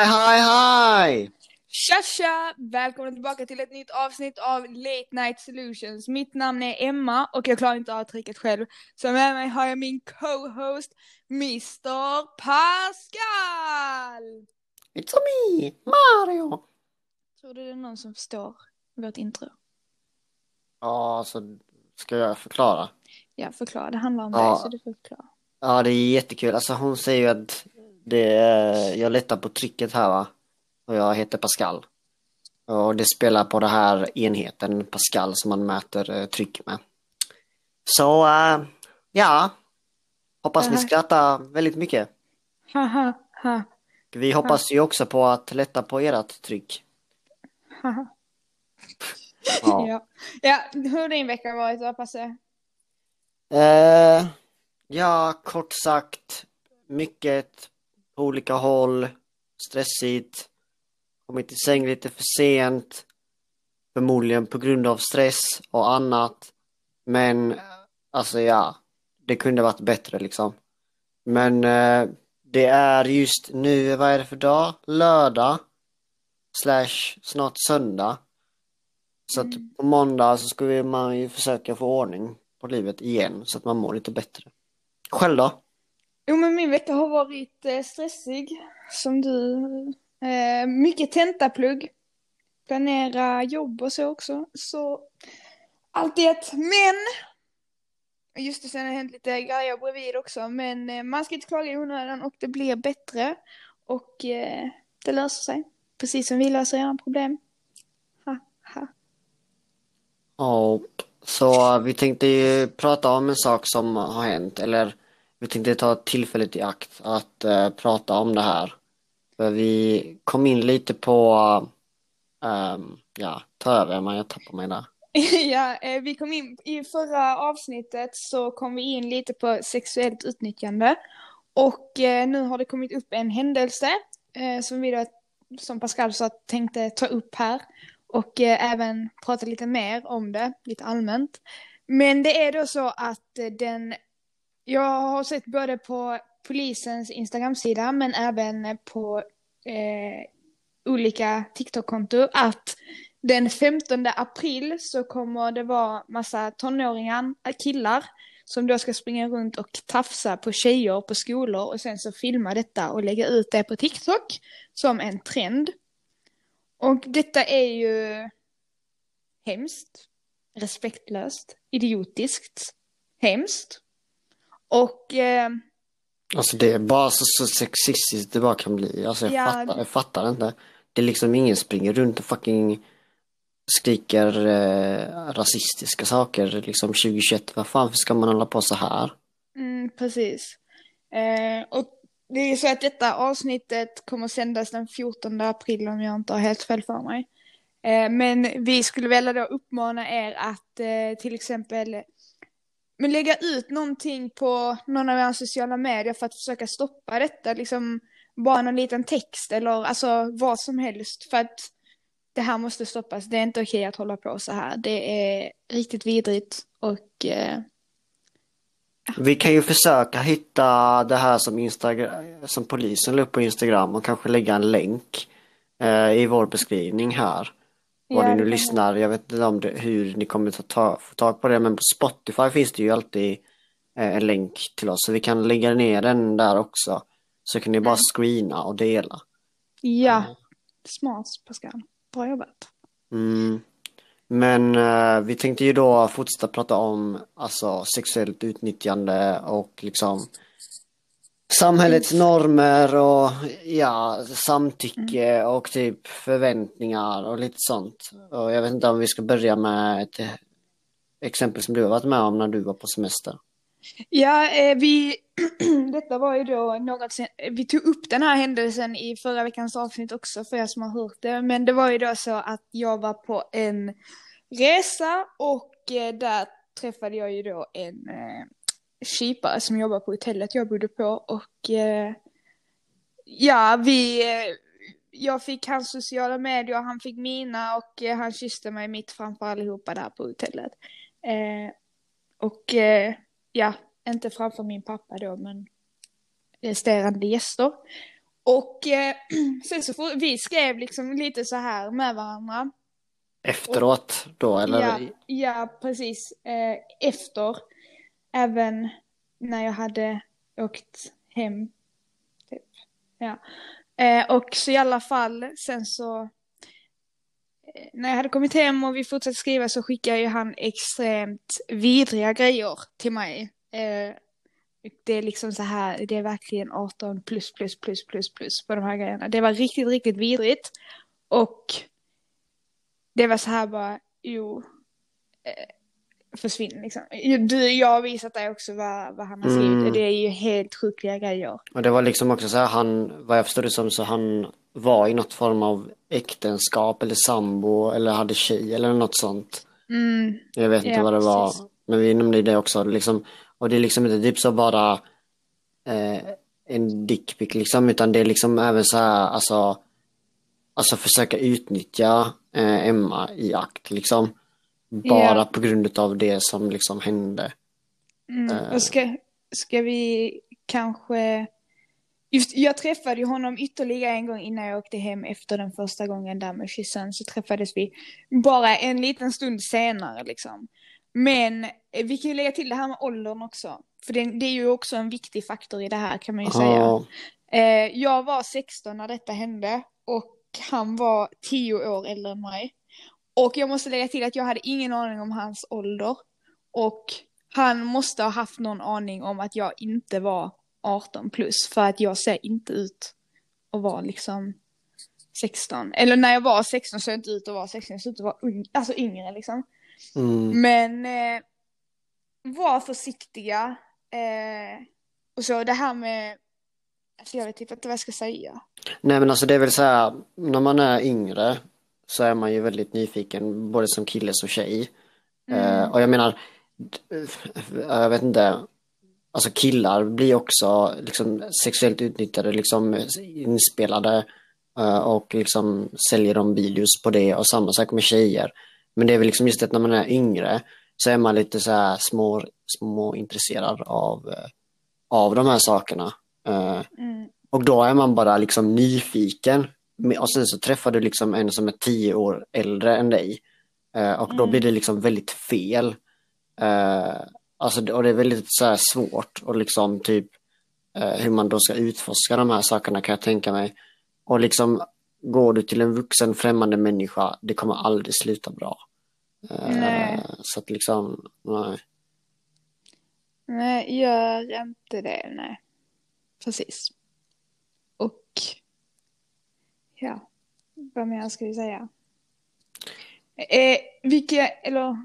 Hej, hej! Tja tja! Välkomna tillbaka till ett nytt avsnitt av Late Night Solutions. Mitt namn är Emma och jag klarar inte av tricket själv. Så med mig har jag min co-host Mr Pascal! It's me, Mario! Tror du det är någon som förstår vårt intro? Ja, så ska jag förklara? Ja, förklara. Det handlar om Ja. dig så du får förklara. Ja, det är jättekul. Alltså hon säger ju att det jag lättar på trycket här va? Och jag heter Pascal. Och det spelar på den här enheten Pascal som man mäter eh, tryck med. Så, eh, ja. Hoppas ni skrattar väldigt mycket. Vi hoppas ju också på att lätta på ert tryck. Ja. Ja. hur har din vecka varit då, Passe? Eh, ja, kort sagt, mycket på olika håll, stressigt, kommit i säng lite för sent, förmodligen på grund av stress och annat. Men alltså ja, det kunde varit bättre liksom. Men eh, det är just nu, vad är det för dag? Lördag slash snart söndag. Så att på måndag så ska man ju försöka få ordning på livet igen så att man mår lite bättre. Själv då? Jo, men min vecka har varit eh, stressig, som du. Eh, mycket tentaplugg. Planera jobb och så också. Så allt i ett. Men! Just det, sen har det hänt lite grejer bredvid också. Men eh, man ska inte klaga i onödan och det blir bättre. Och eh, det löser sig. Precis som vi löser era problem. Ha, ha. Ja, så eh, vi tänkte ju prata om en sak som har hänt, eller vi tänkte ta tillfället i akt att eh, prata om det här. För vi kom in lite på, ehm, ja, ta över men jag tappar mig där. ja, eh, vi kom in i förra avsnittet så kom vi in lite på sexuellt utnyttjande. Och eh, nu har det kommit upp en händelse eh, som vi då, som Pascal sa, tänkte ta upp här. Och eh, även prata lite mer om det, lite allmänt. Men det är då så att eh, den, jag har sett både på polisens Instagram-sida men även på eh, olika TikTok-konton att den 15 april så kommer det vara massa tonåringar, eh, killar, som då ska springa runt och tafsa på tjejer på skolor och sen så filma detta och lägga ut det på TikTok som en trend. Och detta är ju hemskt, respektlöst, idiotiskt, hemskt. Och eh, Alltså det är bara så, så sexistiskt det bara kan bli. Alltså jag Ja, fattar, jag fattar inte. Det är liksom ingen springer runt och fucking skriker eh, rasistiska saker liksom 2021. Vad fan ska man hålla på så här? Mm, precis. Eh, och det är så att detta avsnittet kommer sändas den 14 april om jag inte har helt fel för mig. Eh, men vi skulle vilja då uppmana er att eh, till exempel men lägga ut någonting på någon av era sociala medier för att försöka stoppa detta. Liksom bara någon liten text eller alltså vad som helst. För att det här måste stoppas. Det är inte okej att hålla på så här. Det är riktigt vidrigt och eh, Vi kan ju försöka hitta det här som, Instagram, som polisen la upp på Instagram och kanske lägga en länk eh, i vår beskrivning här. Var Ja, ni det nu kan lyssnar, jag vet inte om det, hur ni kommer ta, ta, få tag på det men på Spotify finns det ju alltid eh, en länk till oss så vi kan lägga ner den där också. Så kan ni bara screena och dela. Ja, smart Pascal. Bra jobbat. Mm. Men eh, vi tänkte ju då fortsätta prata om alltså sexuellt utnyttjande och liksom samhällets normer och ja, samtycke och typ förväntningar och lite sånt. Och jag vet inte om vi ska börja med ett exempel som du har varit med om när du var på semester. Ja, eh, vi, detta var ju då något, sen, vi tog upp den här händelsen i förra veckans avsnitt också för er som har hört det. Men det var ju då så att jag var på en resa och eh, där träffade jag ju då en eh, kypare som jobbar på hotellet jag bodde på och eh, ja, vi, eh, jag fick hans sociala medier, han fick mina och eh, han kysste mig mitt framför allihopa där på hotellet. Eh, och eh, ja, inte framför min pappa då, men resterande gäster. Och eh, sen så får, vi skrev liksom lite så här med varandra. Efteråt då eller? Ja, ja precis. Efter. Även när jag hade åkt hem. Typ. Ja. Eh, och så i alla fall sen så. Eh, när jag hade kommit hem och vi fortsatte skriva så skickade ju han extremt vidriga grejer till mig. Eh, det är liksom så här, det är verkligen 18 plus plus plus plus plus på de här grejerna. Det var riktigt, riktigt vidrigt. Och det var så här bara, jo, eh, försvinn liksom. Du, jag har visat dig också vad, vad han har skrivit. Mm. Det är ju helt sjukliga grejer. Och det var liksom också så här, han, vad jag förstod det som, så han var i något form av äktenskap eller sambo eller hade tjej eller något sånt. Mm, Jag vet inte Ja, vad det var. precis. Men vi nämnde det också. Liksom, och det är liksom inte typ så bara eh, en dickpic liksom, utan det är liksom även så här, alltså, alltså försöka utnyttja eh, Emma i akt liksom. Bara Ja. på grund av det som liksom hände. mm. Eh. Och ska, ska vi kanske... Just, jag träffade ju honom ytterligare en gång innan jag åkte hem efter den första gången där med kyssen. Så träffades vi bara en liten stund senare liksom. Men eh, vi kan ju lägga till det här med åldern också. För det, det är ju också en viktig faktor i det här kan man ju säga. Ja, Eh, jag var 16 när detta hände och han var 10 år äldre än mig. Och jag måste lägga till att jag hade ingen aning om hans ålder. Och han måste ha haft någon aning om att jag inte var 18 plus för att jag ser inte ut att vara liksom 16. Eller när jag var 16 såg jag inte ut att vara 16, jag såg ut att vara ung, alltså yngre liksom. mm, Men eh, var försiktiga. Eh, och så det här med, alltså jag vet typ inte vad jag ska säga. Nej men alltså det är väl så här, när man är yngre så är man ju väldigt nyfiken både som kille som tjej. Eh, och jag menar, jag vet inte, alltså killar blir också liksom sexuellt utnyttjade, liksom inspelade eh, och liksom säljer de videos på det och samma sak med tjejer. Men det är väl liksom just att när man är yngre så är man lite så här små, små intresserad av, eh, av de här sakerna. Mm. och då är man bara liksom nyfiken. Och sen så träffar du liksom en som är tio år äldre än dig. Eh, och då Mm. blir det liksom väldigt fel. Eh, alltså, och det är väldigt så svårt och liksom typ eh, hur man då ska utforska de här sakerna kan jag tänka mig. Och liksom går du till en vuxen främmande människa, det kommer aldrig sluta bra. Nej. Så att liksom, nej. Nej, gör inte det, nej. Precis. Och ja, vad mer ska vi säga? Eh, vilka, eller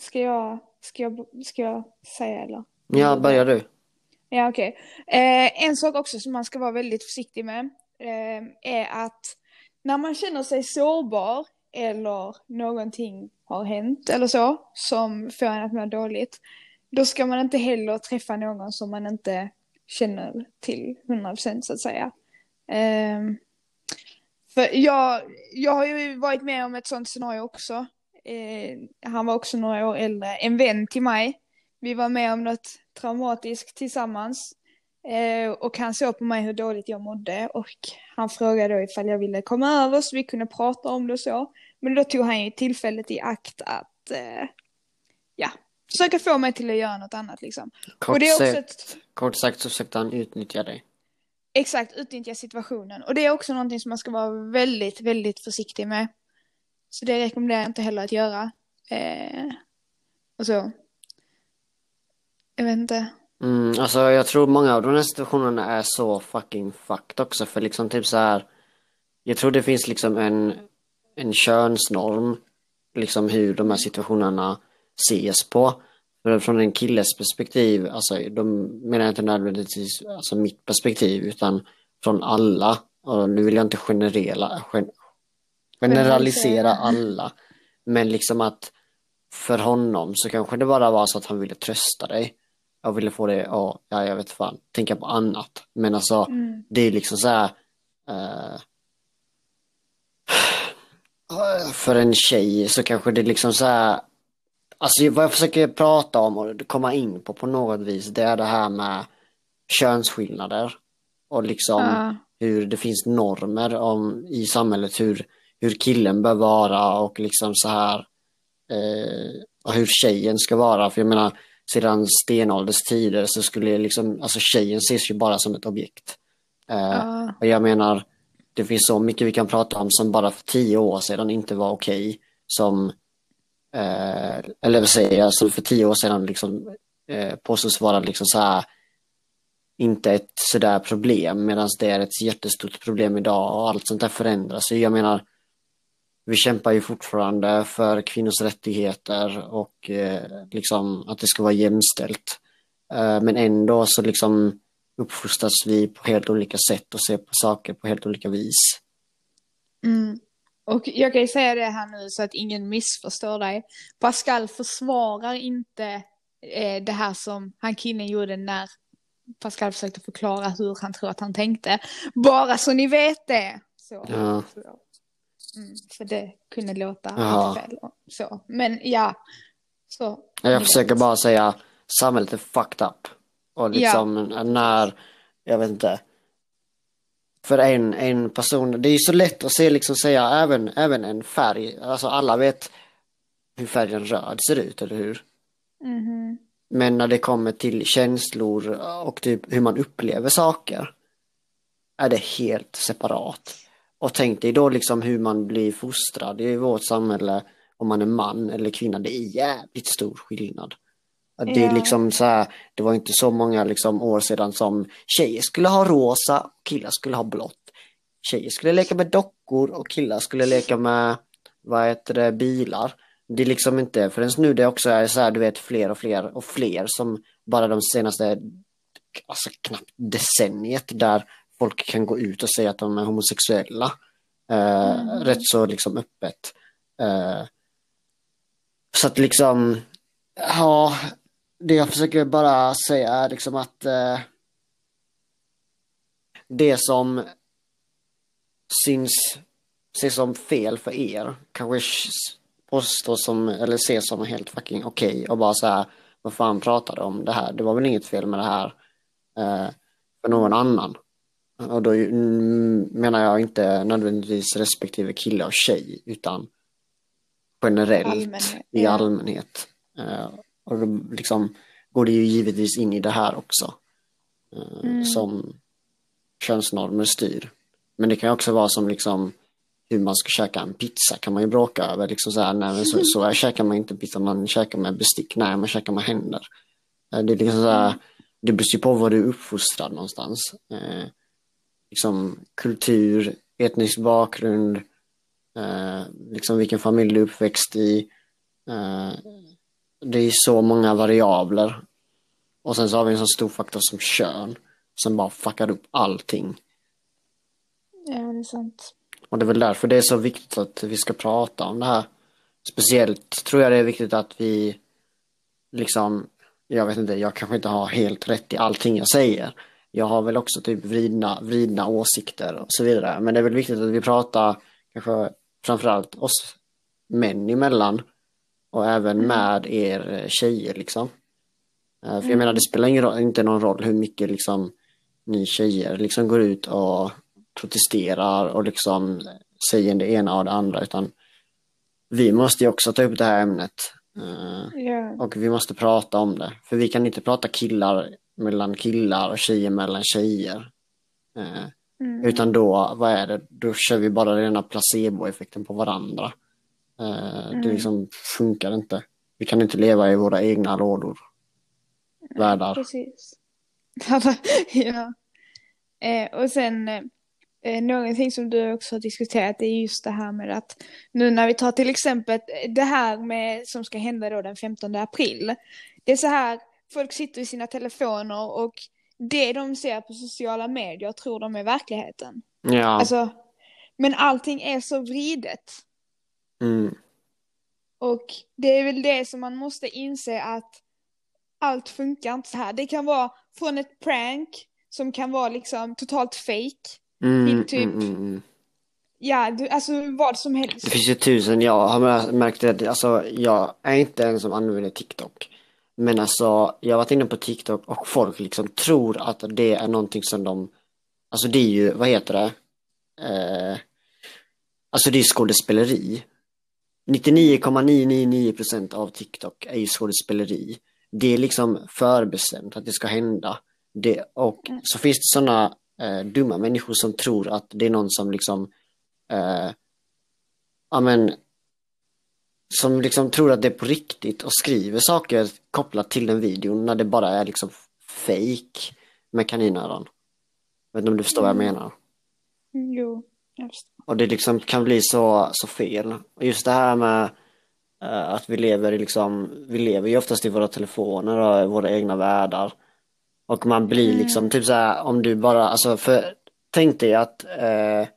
ska jag, ska jag, ska jag säga eller? Ja, börjar du? Ja, okej. Eh, en sak också som man ska vara väldigt försiktig med eh, är att när man känner sig sårbar eller någonting har hänt eller så som får en att må dåligt, då ska man inte heller träffa någon som man inte känner till 100% så att säga. Eh, för jag, jag har ju varit med om ett sånt scenario också. Eh, han var också några år äldre, en vän till mig. Vi var med om något traumatiskt tillsammans. Eh, och han såg på mig hur dåligt jag mådde och han frågade då ifall jag ville komma över så vi kunde prata om det och så. Men då tog han ju tillfället i akt att, eh, ja, försöka få mig till att göra något annat liksom. Kort, och det är också sagt, ett, kort sagt så försökte han utnyttja dig exakt, utnyttja situationen. Och det är också någonting som man ska vara väldigt, väldigt försiktig med. Så det rekommenderar jag inte heller att göra. Eh, och så. Jag vet inte. Mm, alltså jag tror många av de här situationerna är så fucking fucked också för liksom typ så här. Jag tror det finns liksom en, en könsnorm, liksom hur de här situationerna ses på. Från en killes perspektiv, alltså de menar jag inte nödvändigtvis alltså mitt perspektiv utan från alla. Och nu vill jag inte generela, gen, generalisera alla. Men liksom att för honom så kanske det bara var så att han ville trösta dig. Jag ville få det, ja, ja jag vet fan, tänka på annat. Men alltså, Mm. det är liksom så här. eh, för en tjej så kanske det liksom så här. Alltså vad jag försöker prata om och komma in på på något vis, det är det här med könsskillnader. Och liksom Ja. hur det finns normer om, i samhället hur, hur killen bör vara och liksom så här eh, och hur tjejen ska vara. För jag menar, sedan stenålders tider så skulle liksom, alltså tjejen ses ju bara som ett objekt. Eh, Ja. och jag menar, det finns så mycket vi kan prata om som bara för tio år sedan inte var okej. som, eh, eller vad säger jag, som för tio år sedan liksom eh, påstås vara liksom så här inte ett sådär problem medan det är ett jättestort problem idag och allt sånt där förändras. Jag menar, vi kämpar ju fortfarande för kvinnors rättigheter och eh, liksom att det ska vara jämställt. Eh, men ändå så liksom uppfostras vi på helt olika sätt och ser på saker på helt olika vis. Mm. Och jag kan ju säga det här nu så att ingen missförstår dig. Pascal försvarar inte eh, det här som han killen gjorde när Pascal försökte förklara hur han tror att han tänkte. Bara så ni vet det. Så. Ja. Så. Mm, för det kunde låta fel. och Så. Men ja. Så. Jag försöker bara säga samhället är fucked up. Och liksom när, jag vet inte. För en, en person, det är ju så lätt att se liksom säga även, även en färg, alltså alla vet hur färgen röd ser ut, eller hur? Mhm. Men när det kommer till känslor och typ hur man upplever saker är det helt separat. Och tänk dig då liksom hur man blir fostrad i vårt samhälle om man är man eller kvinna. Det är jävligt stor skillnad. Det är liksom så här, det var inte så många liksom år sedan som tjejer skulle ha rosa och killar skulle ha blått. Tjejer skulle leka med dockor och killar skulle leka med, vad heter det, bilar. Det är liksom inte förrän nu det också är så här, du vet, fler och fler och fler som bara de senaste, alltså knappt decenniet där folk kan gå ut och säga att de är homosexuella. Eh, Mm. Rätt så liksom öppet. Eh, så att liksom, ja, det jag försöker bara säga är liksom att eh, det som syns, ses som fel för er kanske påstås som, eller ses som helt fucking okej och bara så här, vad fan pratade om det här? Det var väl inget fel med det här eh, för någon annan. Och då mm, menar jag inte nödvändigtvis respektive kille och tjej utan generellt Allmänhet, i allmänhet. Eh, och då liksom går det ju givetvis in i det här också. eh, Mm. Som könsnormer styr. Men det kan ju också vara som liksom hur man ska käka en pizza kan man ju bråka över. Liksom så här, nej, men så, så här käkar man inte pizza, man käkar med bestick. Nej, man käkar med händer. Eh, Det är liksom så här, det beror ju på var du är uppfostrad någonstans. Eh, liksom kultur, etnisk bakgrund, eh, liksom vilken familj du är uppväxt i. Eh, det är så många variabler. Och sen så har vi en så stor faktor som kön som bara fuckar upp allting. Ja, det är sant. Och det är väl därför det är så viktigt att vi ska prata om det här. Speciellt tror jag det är viktigt att vi liksom, jag vet inte, jag kanske inte har helt rätt i allting jag säger. Jag har väl också typ vridna, vridna åsikter och så vidare. Men det är väl viktigt att vi pratar kanske framförallt oss män emellan och även med er eh, tjejer liksom. Eh, För jag menar det spelar ingen roll, inte någon roll hur mycket liksom ni tjejer liksom går ut och protesterar och liksom säger det ena och det andra utan vi måste ju också ta upp det här ämnet. Ja. och vi måste prata om det. För vi kan inte prata killar mellan killar och tjejer mellan tjejer. Eh, Mm. utan då, vad är det? Då kör vi bara rena placeboeffekten på varandra. Eh, Det Mm. liksom funkar inte. Vi kan inte leva i våra egna lådor. Världar. Precis. ja. Eh, och sen eh, någonting som du också har diskuterat är just det här med att nu när vi tar till exempel det här med som ska hända då den 15 april. Det är så här, folk sitter i sina telefoner och det de ser på sociala medier tror de är verkligheten. Ja. Alltså, men allting är så vridet. Mm. Och det är väl det som man måste inse att allt funkar inte så här. Det kan vara från ett prank som kan vara liksom totalt fake. Mm, Till typ- mm, mm, mm. Ja, du, alltså vad som helst. Det finns ju tusen, jag har mär- märkt det, alltså jag är inte en som använder TikTok. Men alltså, jag har varit inne på TikTok och folk liksom tror att det är någonting som de alltså det är ju, vad heter det? Eh, alltså det är skådespeleri. 99,999% av TikTok är ju skådespeleri. Det är liksom förbestämt att det ska hända. Det, och Mm. så finns det sådana eh, dumma människor som tror att det är någon som liksom eh, ja men som liksom tror att det är på riktigt och skriver saker kopplat till den videon när det bara är liksom fake med kaninöron. Vet inte om du förstår vad jag Mm. menar? Jo, jag. Och det liksom kan bli så, så fel. Och just det här med eh, att vi lever i liksom, vi lever ju oftast i våra telefoner och i våra egna världar. Och man blir Mm. liksom typ så här om du bara, alltså för tänk dig att eh,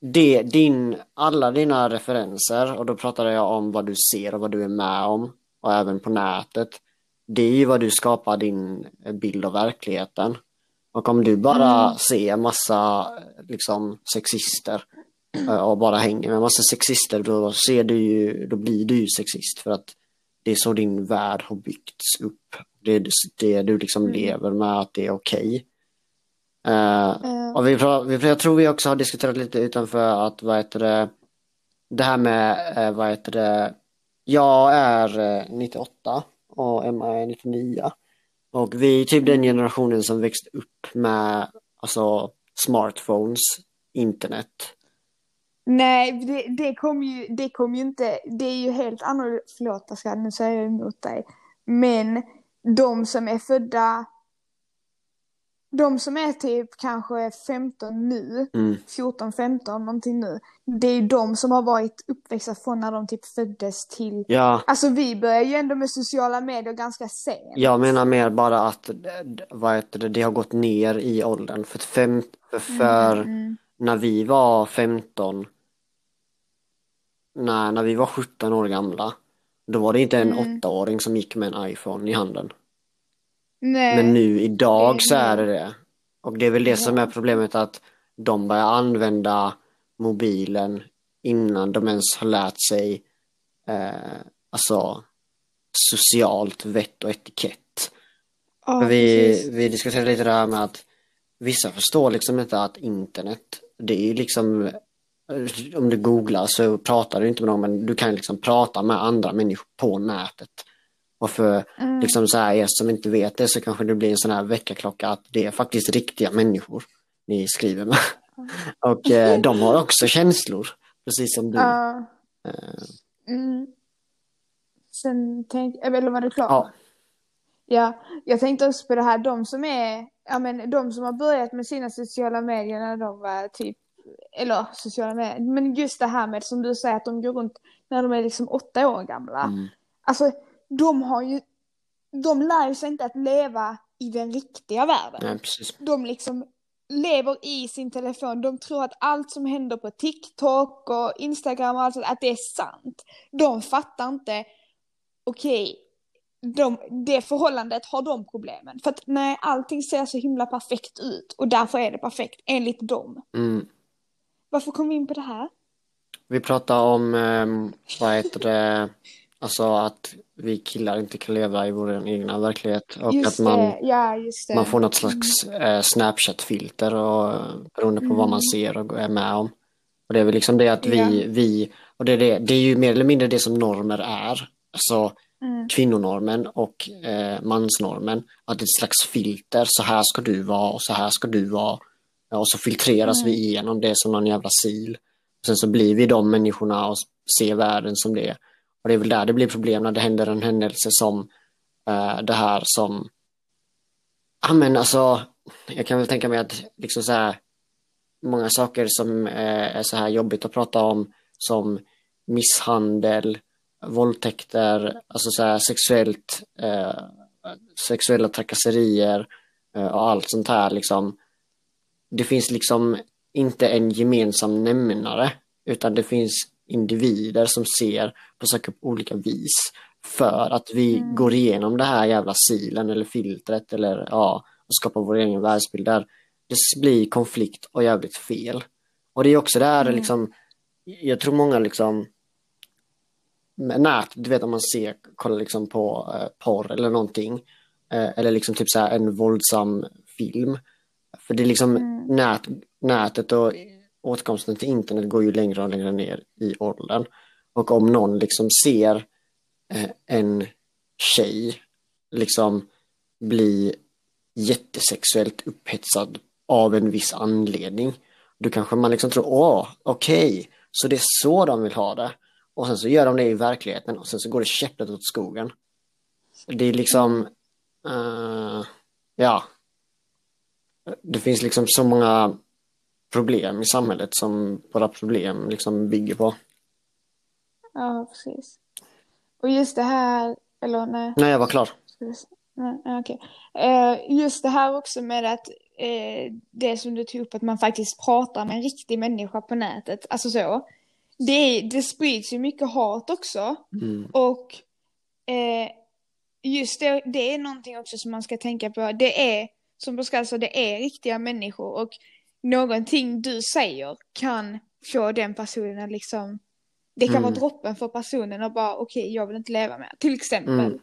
det, din, alla dina referenser och då pratar jag om vad du ser och vad du är med om och även på nätet. Det är ju vad du skapar din bild av verkligheten. Och om du bara Mm. ser massa liksom sexister eh, och bara hänger med massa sexister då ser du ju, då blir du ju sexist för att det är så din värld har byggts upp. Det är det du liksom Mm. lever med att det är okej. Eh, Eh, och vi, jag tror vi också har diskuterat lite utanför att vad heter det, det här med eh, vad heter det, jag är eh, 98 och Emma är 99 och vi är typ den generationen som växte upp med alltså smartphones, internet. Nej, det, det kom ju, det kom ju inte, det är ju helt annorlunda, förlåt Pascal, nu säger jag emot dig. Men de som är födda, de som är typ kanske 15 nu, Mm. 14, 15 någonting nu, det är ju de som har varit uppväxta från när de typ föddes till, Ja, alltså vi börjar ju ändå med sociala medier ganska sent. jag menar mer bara att vad heter det, det har gått ner i åldern för, fem, för, för Mm, när vi var 15 när, när vi var 17 år gamla då var det inte en Mm. åttaåring som gick med en iPhone i handen. Nej. Men nu idag så är det det. Och det är väl det som är problemet att de börjar använda mobilen innan de ens har lärt sig eh, alltså socialt vett och etikett. Ja, vi, precis. vi diskuterade lite det här med att vissa förstår liksom inte att internet, det är liksom, eh, om du googlar så pratar du inte med någon, men du kan liksom prata med andra människor på nätet. Och för Mm. liksom så här, er som inte vet det så kanske det blir en sån här väckarklocka att det är faktiskt riktiga människor ni skriver med. Och eh, de har också känslor, precis som du. Eh, Mm. Sen tänk, eller var du klar? Ja. Ja, jag tänkte också på det här, de som är, ja men de som har börjat med sina sociala medier när de var typ, eller sociala medier, men just det här med som du säger att de går runt när de är liksom åtta år gamla. mm, Alltså, de har ju, de lär sig inte att leva i den riktiga världen. nej, precis. De liksom lever i sin telefon. De tror att allt som händer på TikTok och Instagram och allt sånt, att det är sant. De fattar inte, okej, de, det förhållandet har de problemen. För att nej, allting ser så himla perfekt ut och därför är det perfekt, enligt dem. Mm. Varför kom vi in på det här? Vi pratar om, ehm, vad heter det, alltså att vi killar inte kan leva i vår egna verklighet och Just att man, ja man får något slags eh, Snapchat-filter och beroende på vad man ser och är med om. Och det är väl liksom det att vi, Ja. vi och det är, det, det är ju mer eller mindre det som normer är. Alltså Mm. kvinnonormen och eh, mansnormen. Att det är ett slags filter, så här ska du vara och så här ska du vara. Och så filtreras vi igenom det som någon jävla sil. Sen så blir vi de människorna och ser världen som det är. Och det är väl där det blir problem när det händer en händelse som eh, det här som Ja men alltså Jag kan väl tänka mig att liksom så här Många saker som eh, är så här jobbigt att prata om Som misshandel Våldtäkter Alltså så här sexuellt eh, Sexuella trakasserier eh, Och allt sånt här liksom. Det finns liksom inte en gemensam nämnare utan det finns individer som ser på saker på olika vis för att vi Mm. går igenom det här jävla silen eller filtret eller ja, och skapar vår egen världsbild där det blir konflikt och jävligt fel. Och det är också där Mm. liksom, jag tror många liksom nät, du vet om man ser, kollar liksom på eh, porr eller någonting eh, eller liksom typ så en våldsam film För det är liksom Mm. nät, nätet och åtkomsten till internet går ju längre och längre ner i åldern. Och om någon liksom ser eh, en tjej liksom bli jättesexuellt upphetsad av en viss anledning. Då kanske man liksom tror, åh, okej, så det är så de vill ha det. Och sen så gör de det i verkligheten och sen så går det käpprätt åt skogen. Det är liksom, uh, ja. Det finns liksom så många problem i samhället som våra problem liksom bygger på. Ja, precis. Och just det här, eller nej. Nej, jag var klar. Ska. Nej, okej. Eh, just det här också med att eh, det som du tog upp, att man faktiskt pratar med en riktig människa på nätet. Alltså så. Det, det sprids ju mycket hat också. Mm. Och eh, just det, det är någonting också som man ska tänka på. Det är, som Pascal sa, det är riktiga människor. Och någonting du säger kan få den personen liksom... Det kan Mm. vara droppen för personen och bara okej, jag vill inte leva med. Till exempel. Mm.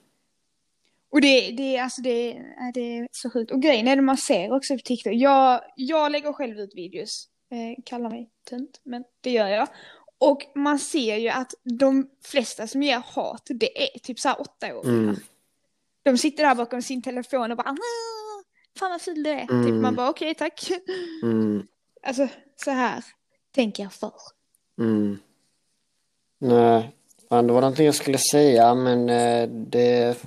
Och det, det, är- alltså det, det är så sjukt. Och grejen är det man ser också på TikTok. Jag, jag lägger själv ut videos. Eh, kallar mig tönt, men det gör jag. Och man ser ju att de flesta som ger hat, det är typ såhär åtta år. Mm. De sitter där bakom sin telefon och bara "Ah, Fan vad ful du är. Typ Mm. man bara okej tack. Mm. Alltså så här tänker jag för. Mm. Nej, fan, det var någonting jag skulle säga men eh, det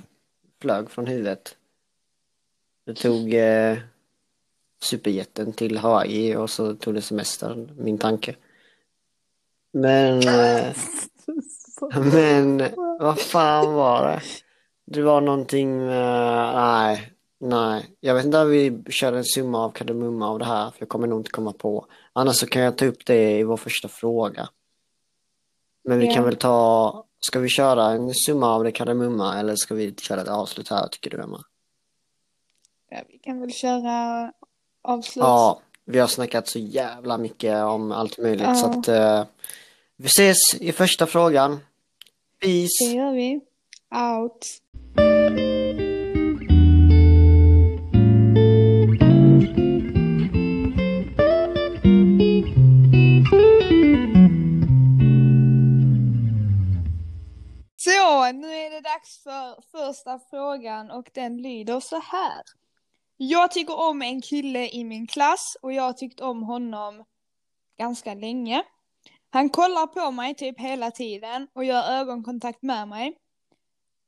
flög från huvudet. Det tog eh, superjätten till Hawaii och så tog det semester, min tanke. Men, eh, men vad fan var det? Det var någonting med, nej, nej. Jag vet inte om vi kör en summa av kardemumma av det här, för jag kommer nog inte komma på. Annars så kan jag ta upp det i vår första fråga. Men vi Ja. kan väl ta, ska vi köra en summa av det kardemumma eller ska vi köra ett avslut här, tycker du Emma? Ja, vi kan väl köra avslut. Ja, vi har snackat så jävla mycket om allt möjligt Ja. så att eh, vi ses i första frågan. Det Peace! gör vi. Out. Första frågan och den lyder så här. Jag tycker om en kille i min klass och jag har tyckt om honom ganska länge. Han kollar på mig typ hela tiden och gör ögonkontakt med mig.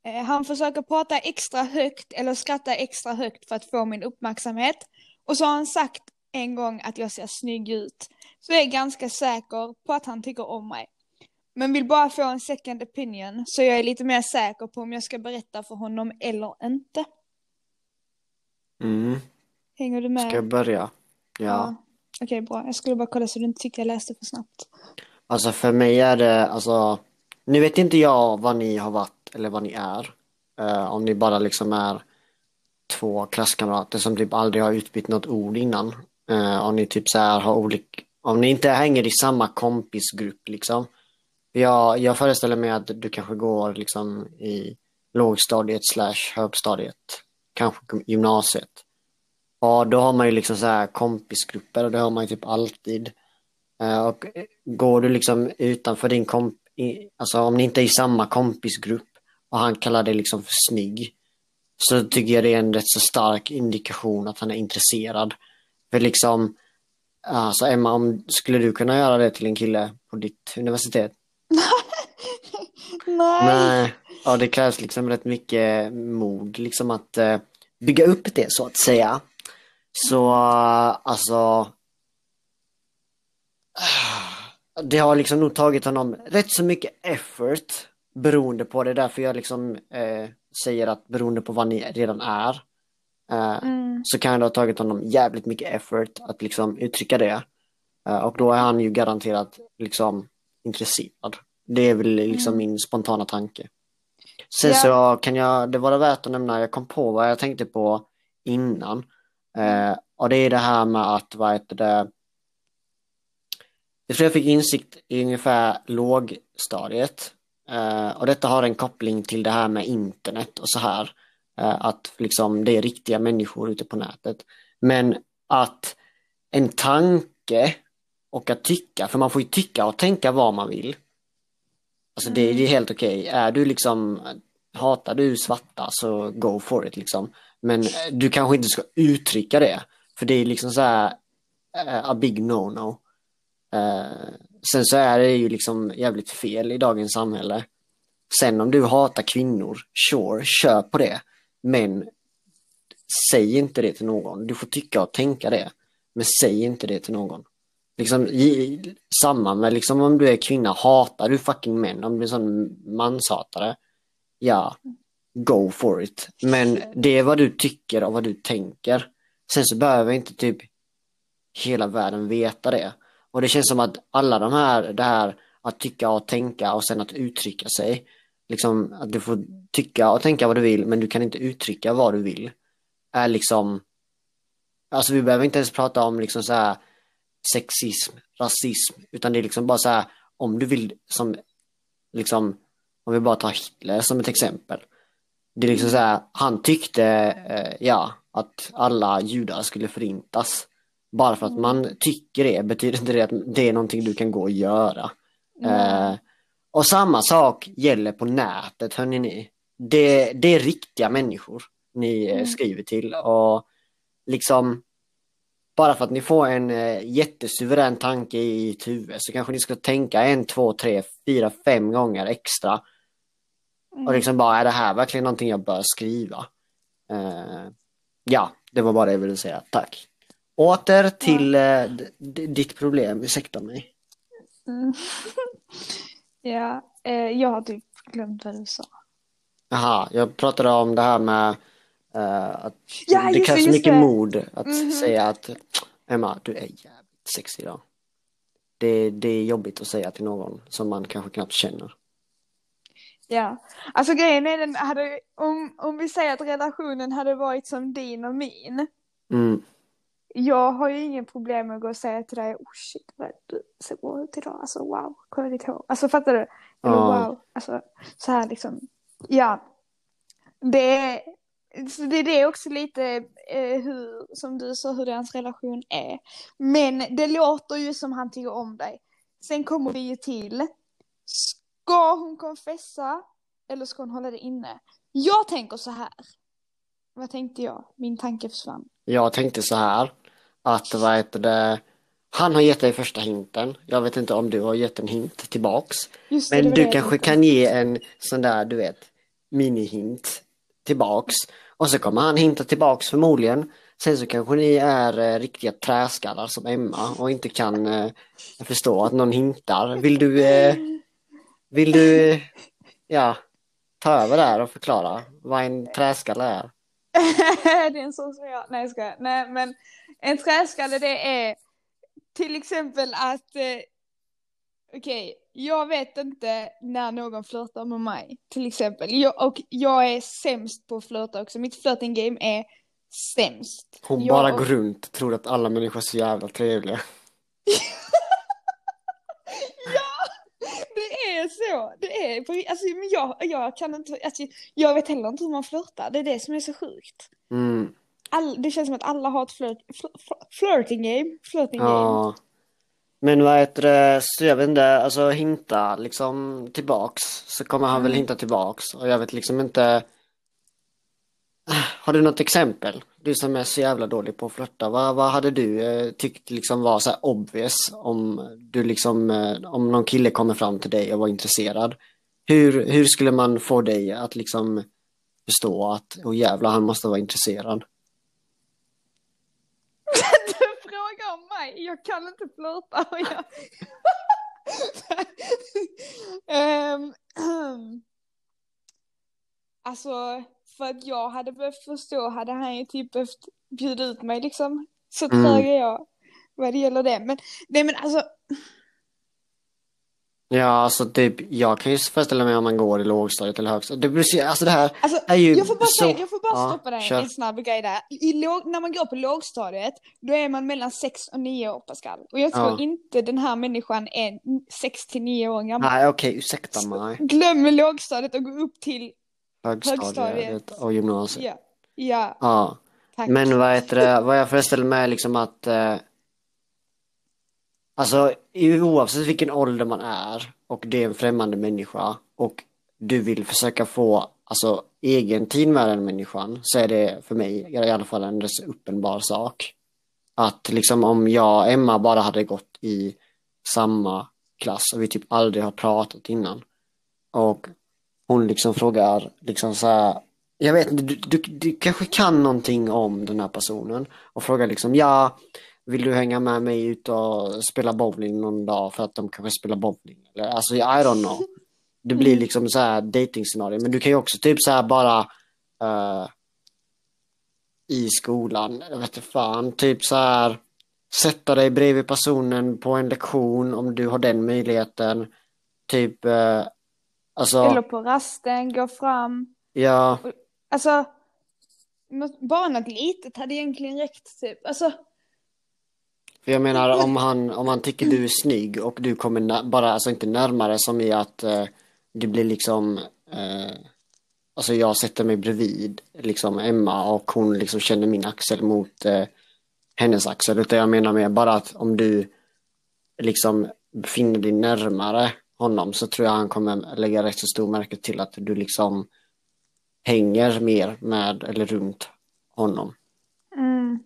Eh, han försöker prata extra högt eller skratta extra högt för att få min uppmärksamhet. Och så har han sagt en gång att jag ser snygg ut. Så jag är ganska säker på att han tycker om mig. Men vill bara få en second opinion så jag är lite mer säker på om jag ska berätta för honom eller inte. Mm. Hänger du med? Ska jag börja? Ja. Okej, bra. Jag skulle bara kolla så du inte tyckte jag läste för snabbt. Alltså för mig är det, alltså, nu vet inte jag vad ni har varit eller vad ni är. Eh, om ni bara liksom är två klasskamrater som typ aldrig har utbytt något ord innan. Eh, om ni typ så här har olika, om ni inte hänger i samma kompisgrupp liksom. Jag, jag föreställer mig att du kanske går liksom i lågstadiet slash högstadiet, kanske gymnasiet. Ja, då har man ju liksom så här kompisgrupper och det har man ju typ alltid. Eh, och går du liksom utanför din komp... Alltså om ni inte är i samma kompisgrupp och han kallar dig liksom för snygg så tycker jag det är en rätt så stark indikation att han är intresserad. För liksom, alltså Emma, om, skulle du kunna göra det till en kille på ditt universitet? Nej! Nej. Ja, det krävs liksom rätt mycket mod liksom att eh, bygga upp det så att säga. Så eh, alltså det har liksom nog tagit honom rätt så mycket effort beroende på det. Därför jag liksom eh, säger att beroende på vad ni redan är eh, Mm. så kan det ha tagit honom jävligt mycket effort att liksom uttrycka det. Eh, och då är han ju garanterat liksom intresserad. Det är väl liksom min spontana tanke. Sen Ja. så kan jag, det vara värt att nämna, jag kom på vad jag tänkte på innan. Eh, och det är det här med att, vad heter det, jag tror jag fick insikt i ungefär lågstadiet. Eh, och detta har en koppling till det här med internet och så här. Eh, att liksom det är riktiga människor ute på nätet. Men att en tanke och att tycka, för man får ju tycka och tänka vad man vill. Alltså det, Mm. det är helt okej. Är du liksom, hatar du svarta så go for it liksom. Men eh, du kanske inte ska uttrycka det. För det är liksom så här eh, a big no-no. Eh, sen så är det ju liksom jävligt fel i dagens samhälle. Sen om du hatar kvinnor, sure, kör på det. Men säg inte det till någon. Du får tycka och tänka det. Men säg inte det till någon. Liksom, i, samma med liksom om du är kvinna, hatar du fucking män, om du är sån manshatare, ja, go for it. Men det är vad du tycker och vad du tänker. Sen så behöver inte typ hela världen veta det. Och det känns som att alla de här, det här att tycka och tänka och sen att uttrycka sig, liksom att du får tycka och tänka vad du vill men du kan inte uttrycka vad du vill, är liksom, alltså vi behöver inte ens prata om liksom så här sexism, rasism, utan det är liksom bara så här om du vill som liksom om vi bara tar Hitler som ett exempel. Det är liksom så här, han tyckte eh, ja att alla judar skulle förintas. Bara för att man tycker det betyder inte det att det är någonting du kan gå och göra. Eh, och samma sak gäller på nätet, hörni ni. Det, det är riktiga människor ni eh, Mm. skriver till och liksom bara för att ni får en eh, jättesuverän tanke i ett huvud så kanske ni ska tänka en, två, tre, fyra, fem gånger extra Mm. och liksom bara, är det här verkligen någonting jag bör skriva? Eh, ja, det var bara det jag ville säga. Tack. Åter till eh, ditt problem, ursäkta mig. Mm. ja, eh, jag har typ glömt vad du sa. Jaha, jag pratade om det här med eh, att Ja, det krävs mycket det. mod att Mhm. säga att Emma, du är jävligt sexig idag. Det, det är jobbigt att säga till någon som man kanske knappt känner. Ja, alltså grejen är den, hade, om, om vi säger att relationen hade varit som din och min. Mm. Jag har ju ingen problem med att gå och säga till dig, oh shit vad du ser bra ut idag, alltså wow, kolla ditt hår. Alltså fattar du? Eller Ja. wow, alltså så här liksom. Ja, det är, så det är det också lite eh, hur, som du sa, hur deras relation är. Men det låter ju som han tycker om dig. Sen kommer vi ju till, ska hon konfessa eller ska hon hålla det inne? Jag tänker så här. Vad tänkte jag? Min tanke försvann. Jag tänkte så här att vad heter det han har gett dig första hinten. Jag vet inte om du har gett en hint tillbaks. Det, Men du det jag kanske kan ge en sån där, du vet, mini-hint tillbaks. Och så kommer han hinta tillbaks förmodligen. Sen så kanske ni är eh, riktiga träskallar som Emma och inte kan eh, förstå att någon hintar. Vill du, eh, vill du, eh, ja, ta över där och förklara vad en träskalle är? det är en sån som jag, nej jag. Nej men en träskalle det är till exempel att, eh, okej, jag vet inte när någon flörtar med mig. Till exempel, jag, och jag är sämst på att flörta också. Mitt flirting game är sämst. Hon jag, bara går runt och tror att alla människor är så jävla trevliga. Ja, det är så. Det är, alltså, men jag, jag kan inte, alltså, jag vet heller inte hur man flörtar. Det är det som är så sjukt. Mm. All, det känns som att alla har ett flirt, fl, fl, flirting game. Flirting game. Ja. Men vad heter det, så jag vet inte, alltså hinta liksom tillbaks så kommer han väl Mm. hinta tillbaks och jag vet liksom inte Har du något exempel? Du som är så jävla dålig på att flirta, vad, vad hade du eh, tyckt liksom var så obvious om du liksom, eh, om någon kille kommer fram till dig och var intresserad? Hur, hur skulle man få dig att liksom förstå att, åh jävlar, han måste vara intresserad? Om mig, jag kan inte flirta. och Jag... Ehm, alltså, för att jag hade behövt förstå hade han ju typ behövt bjuda ut mig liksom. Så Mm. trög är jag vad det gäller det. Men, nej men alltså, Ja, alltså typ, jag kan ju föreställa mig om man går i lågstadiet eller högstadiet. Det, alltså det här alltså är ju jag får bara, så... säga, jag får bara Ja, stoppa dig kör. en snabb grej där. I låg, när man går på lågstadiet, då är man mellan 6 och 9 år Pascal. Och jag tror Ja. inte den här människan är 6 till 9 år gammal. Nej, okej, ursäkta mig. Glöm lågstadiet och gå upp till, Högstadiet Högstadiet. och gymnasiet. ja, ja, Ja, men vad heter det, vad jag föreställer mig är liksom att eh, Alltså oavsett vilken ålder man är och det är en främmande människa och du vill försöka få alltså, egen tid med den människan så är det för mig i alla fall en rätt uppenbar sak. Att liksom om jag och Emma bara hade gått i samma klass och vi typ aldrig har pratat innan och hon liksom frågar liksom så här jag vet inte, du, du, du kanske kan någonting om den här personen och frågar liksom ja vill du hänga med mig ut och spela bowling någon dag för att de kanske spelar bowling? Eller, alltså, I don't know. Det blir liksom så här dating-scenario. Men du kan ju också typ så här bara uh, i skolan, jag vet inte fan, typ så här sätta dig bredvid personen på en lektion om du har den möjligheten. Typ, uh, alltså. Eller på rasten, gå fram. Ja. Alltså, bara något litet hade egentligen räckt typ. Alltså. För jag menar om han, om han tycker du är snygg och du kommer bara, alltså inte närmare som i att eh, det blir liksom eh, Alltså jag sätter mig bredvid liksom Emma och hon liksom känner min axel mot eh, hennes axel. Utan jag menar mer bara att om du liksom befinner dig närmare honom så tror jag han kommer lägga rätt så stor märke till att du liksom hänger mer med eller runt honom. Mm.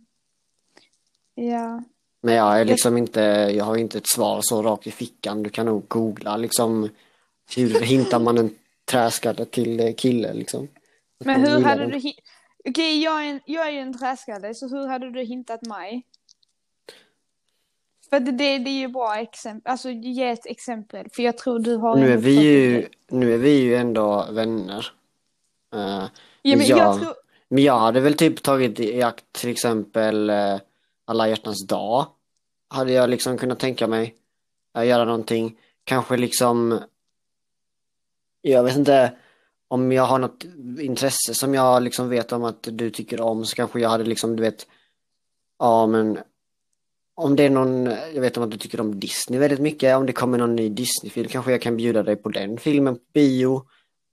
Ja. Men jag är liksom inte, jag har inte ett svar så rakt i fickan. Du kan nog googla liksom hur hintar man en träskalle till kille liksom. Men hur hade den. du Okej, okay, jag, är en, jag är ju en träskalle, så hur hade du hintat mig? För det, det, det är ju bra exempel, alltså ge ett exempel, för jag tror du har... Nu är vi ju, nu är vi ju ändå vänner. Uh, ja, men jag, jag, tror... men jag hade väl typ tagit i akt till exempel uh, alla hjärtans dag. Hade jag liksom kunnat tänka mig att göra någonting. Kanske liksom, jag vet inte, om jag har något intresse som jag liksom vet om att du tycker om så kanske jag hade liksom, du vet, ja men om det är någon, jag vet om att du tycker om Disney väldigt mycket, om det kommer någon ny Disney-film kanske jag kan bjuda dig på den filmen på bio.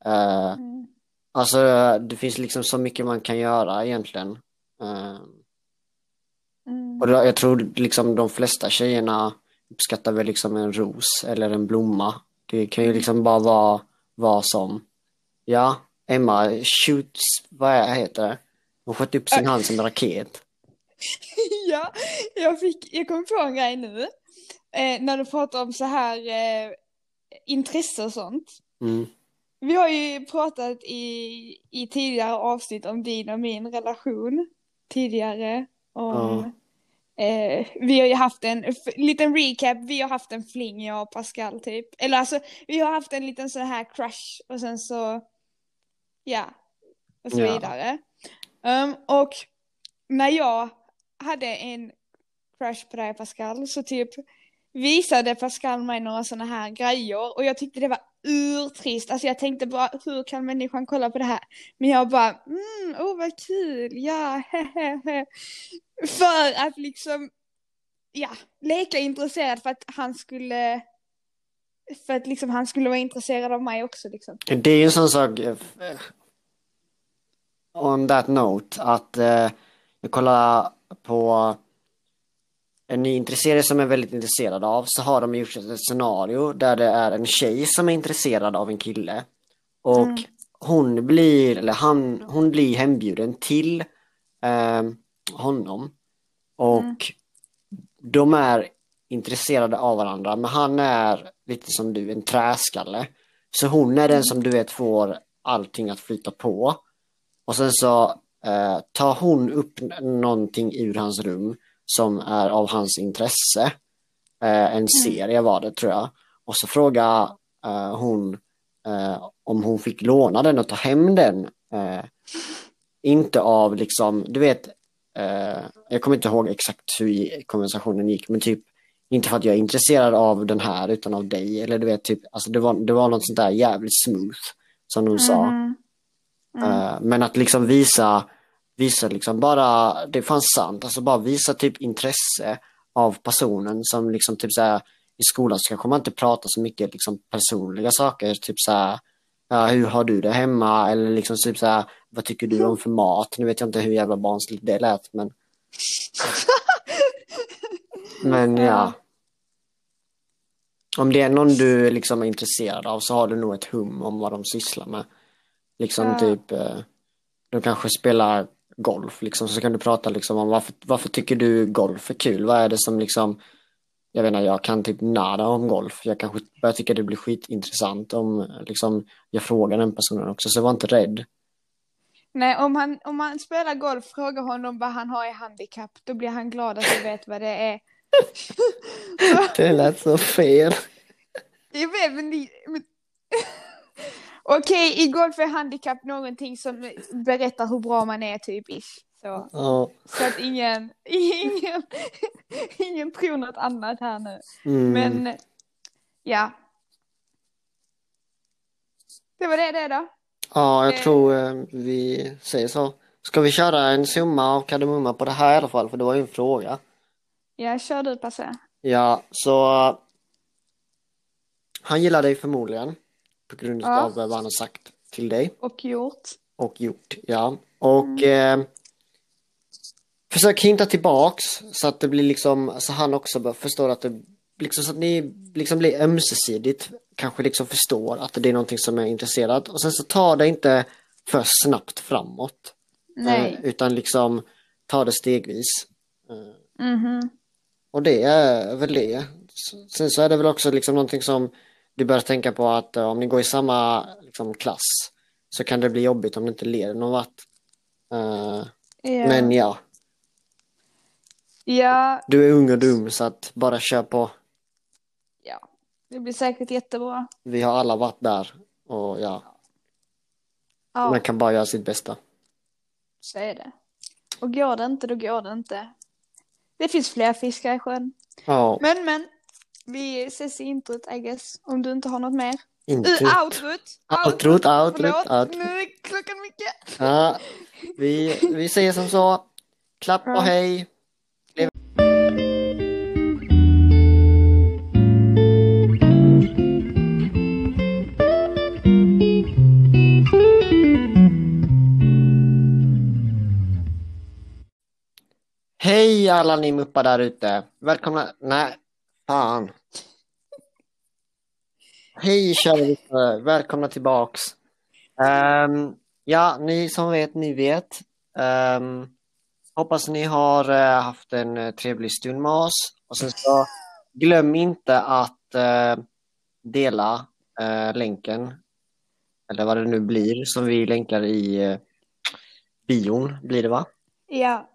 Uh, mm. Alltså det finns liksom så mycket man kan göra egentligen. Uh. Och då, jag tror liksom de flesta tjejerna uppskattar väl liksom en ros eller en blomma. Det kan ju liksom bara vara vad som. Ja, Emma shoots, vad heter det? Hon sköt upp sin hand som en raket. ja, jag fick, jag kom på en grej nu. Eh, när du pratar om så här eh, intresse och sånt. Mm. Vi har ju pratat i, i tidigare avsnitt om din och min relation tidigare. Om, ja. Eh, vi har ju haft en liten recap, vi har haft en fling jag och Pascal typ. Eller alltså vi har haft en liten så här crush och sen så, ja, och så ja. vidare. Um, och när jag hade en crush på dig Pascal så typ visade Pascal mig några sådana här grejer och jag tyckte det var urtrist. Alltså jag tänkte bara hur kan människan kolla på det här? Men jag bara mm, oh vad kul, ja, hehehe. För att liksom, ja, leka intresserad för att han skulle för att liksom han skulle vara intresserad av mig också liksom. Det är ju en sån sak eh, on that note att eh, jag kollar på en ny intresserad som är väldigt intresserad av så har de gjort ett scenario där det är en tjej som är intresserad av en kille och mm. hon blir, eller han, hon blir hembjuden till eh, honom och mm. de är intresserade av varandra men han är lite som du, en träskalle så hon är den mm. som du vet får allting att flyta på och sen så eh, tar hon upp någonting ur hans rum som är av hans intresse. Eh, en mm. serie var det tror jag. Och så frågar eh, hon eh, om hon fick låna den och ta hem den. Eh, inte av liksom, du vet, eh, jag kommer inte ihåg exakt hur konversationen gick, men typ inte för att jag är intresserad av den här utan av dig. Eller du vet, typ, alltså det var, det var något sånt där jävligt smooth som hon mm. sa. Mm. Uh, men att liksom visa, visa liksom bara, det fanns sant, alltså bara visa typ intresse av personen som liksom typ såhär i skolan så kanske man inte pratar så mycket liksom personliga saker, typ såhär ja, hur har du det hemma eller liksom typ såhär vad tycker du om för mat? Nu vet jag inte hur jävla barnsligt det lät men Men ja. Om det är någon du liksom är intresserad av så har du nog ett hum om vad de sysslar med. Liksom Ja. typ, eh, de kanske spelar golf liksom, så kan du prata liksom om varför, varför tycker du golf är kul? Vad är det som liksom, jag vet inte, jag kan typ nada om golf. Jag kanske börjar tycka det blir skitintressant om liksom, jag frågar den personen också, så var inte rädd. Nej, om han, om han spelar golf, fråga honom vad han har i handikapp. Då blir han glad att du vet vad det är. Det lät så fel. Jag vet, men... ni- men... Okej, i golf är handikapp någonting som berättar hur bra man är, typ ish. Så, Ja. så att ingen, ingen, ingen tror något annat här nu. Mm. Men, ja. Det var det det då. Ja, jag Eh. tror eh, vi säger så. Ska vi köra en summa av kardemumma på det här i alla fall, för det var ju en fråga. Ja, kör du Passe. Ja, så han gillar dig förmodligen på grund Ja. av vad han har sagt till dig Och gjort. och gjort. Ja, och eh, försök hinta tillbaks så att det blir liksom, så han också förstår att det, liksom så att ni liksom blir ömsesidigt, kanske liksom förstår att det är någonting som är intresserat och sen så tar det inte för snabbt framåt. Nej. Eh, utan liksom ta det stegvis. Eh, Mhm. och det är väl det. Sen så är det väl också liksom någonting som du bör tänka på att eh, om ni går i samma liksom, klass så kan det bli jobbigt om det inte leder någon vart. Eh, Ja. Men ja, ja, du är ung och dum så att bara kör på. ja. Det blir säkert jättebra. Vi har alla varit där och ja, Ja, man kan bara göra sitt bästa. så är det. Och går det inte, då går det inte. Det finns fler fiskar i sjön. Ja, Men, men. Vi ses i introt, I guess. Om du inte har något mer. inte. Uh, outrot! Outrot, outrot, Förlåt, outrot. nu är klockan mycket. Ja, vi, vi säger som så. Klapp och hej. Hej alla ni muppar där ute. Välkomna. Nej, fan. Hej kära lyssnare. Välkomna tillbaks. Ehm, ja, ni som vet, ni vet. Ehm, hoppas ni har eh, haft en eh, trevlig stund med oss. Och sen så glöm inte att eh, dela länken. Eller vad det nu blir som vi länkar i bion, blir det va? Ja,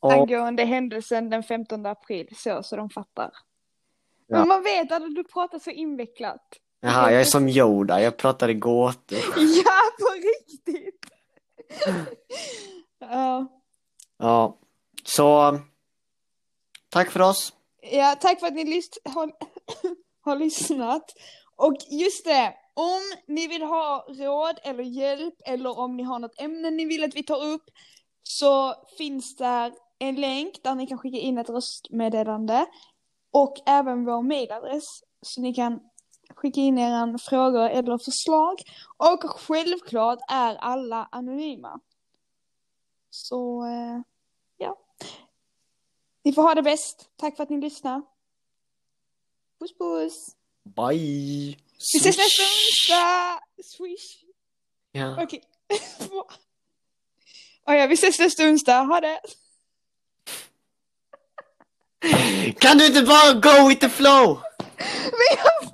Och, angående händelsen den 15 april. Så, så de fattar. Ja. Men man vet att du pratar så invecklat. jaha, jag är som Yoda, jag pratar i gåtor. Ja, på riktigt! Ja. Ja, så tack för oss. Ja, tack för att ni lyst- har, har lyssnat. Och just det, om ni vill ha råd eller hjälp eller om ni har något ämne ni vill att vi tar upp så finns där en länk där ni kan skicka in ett röstmeddelande och även vår mailadress så ni kan skicka in era frågor eller förslag. Och självklart är alla anonyma. Så, eh, ja. Ni får ha det bäst. Tack för att ni lyssnar. Puss puss. Bye. Vi ses nästa onsdag. Swish. Ja. Okej. Oh ja, vi ses nästa onsdag. Ha det. Kan du inte bara go with the flow? Men jag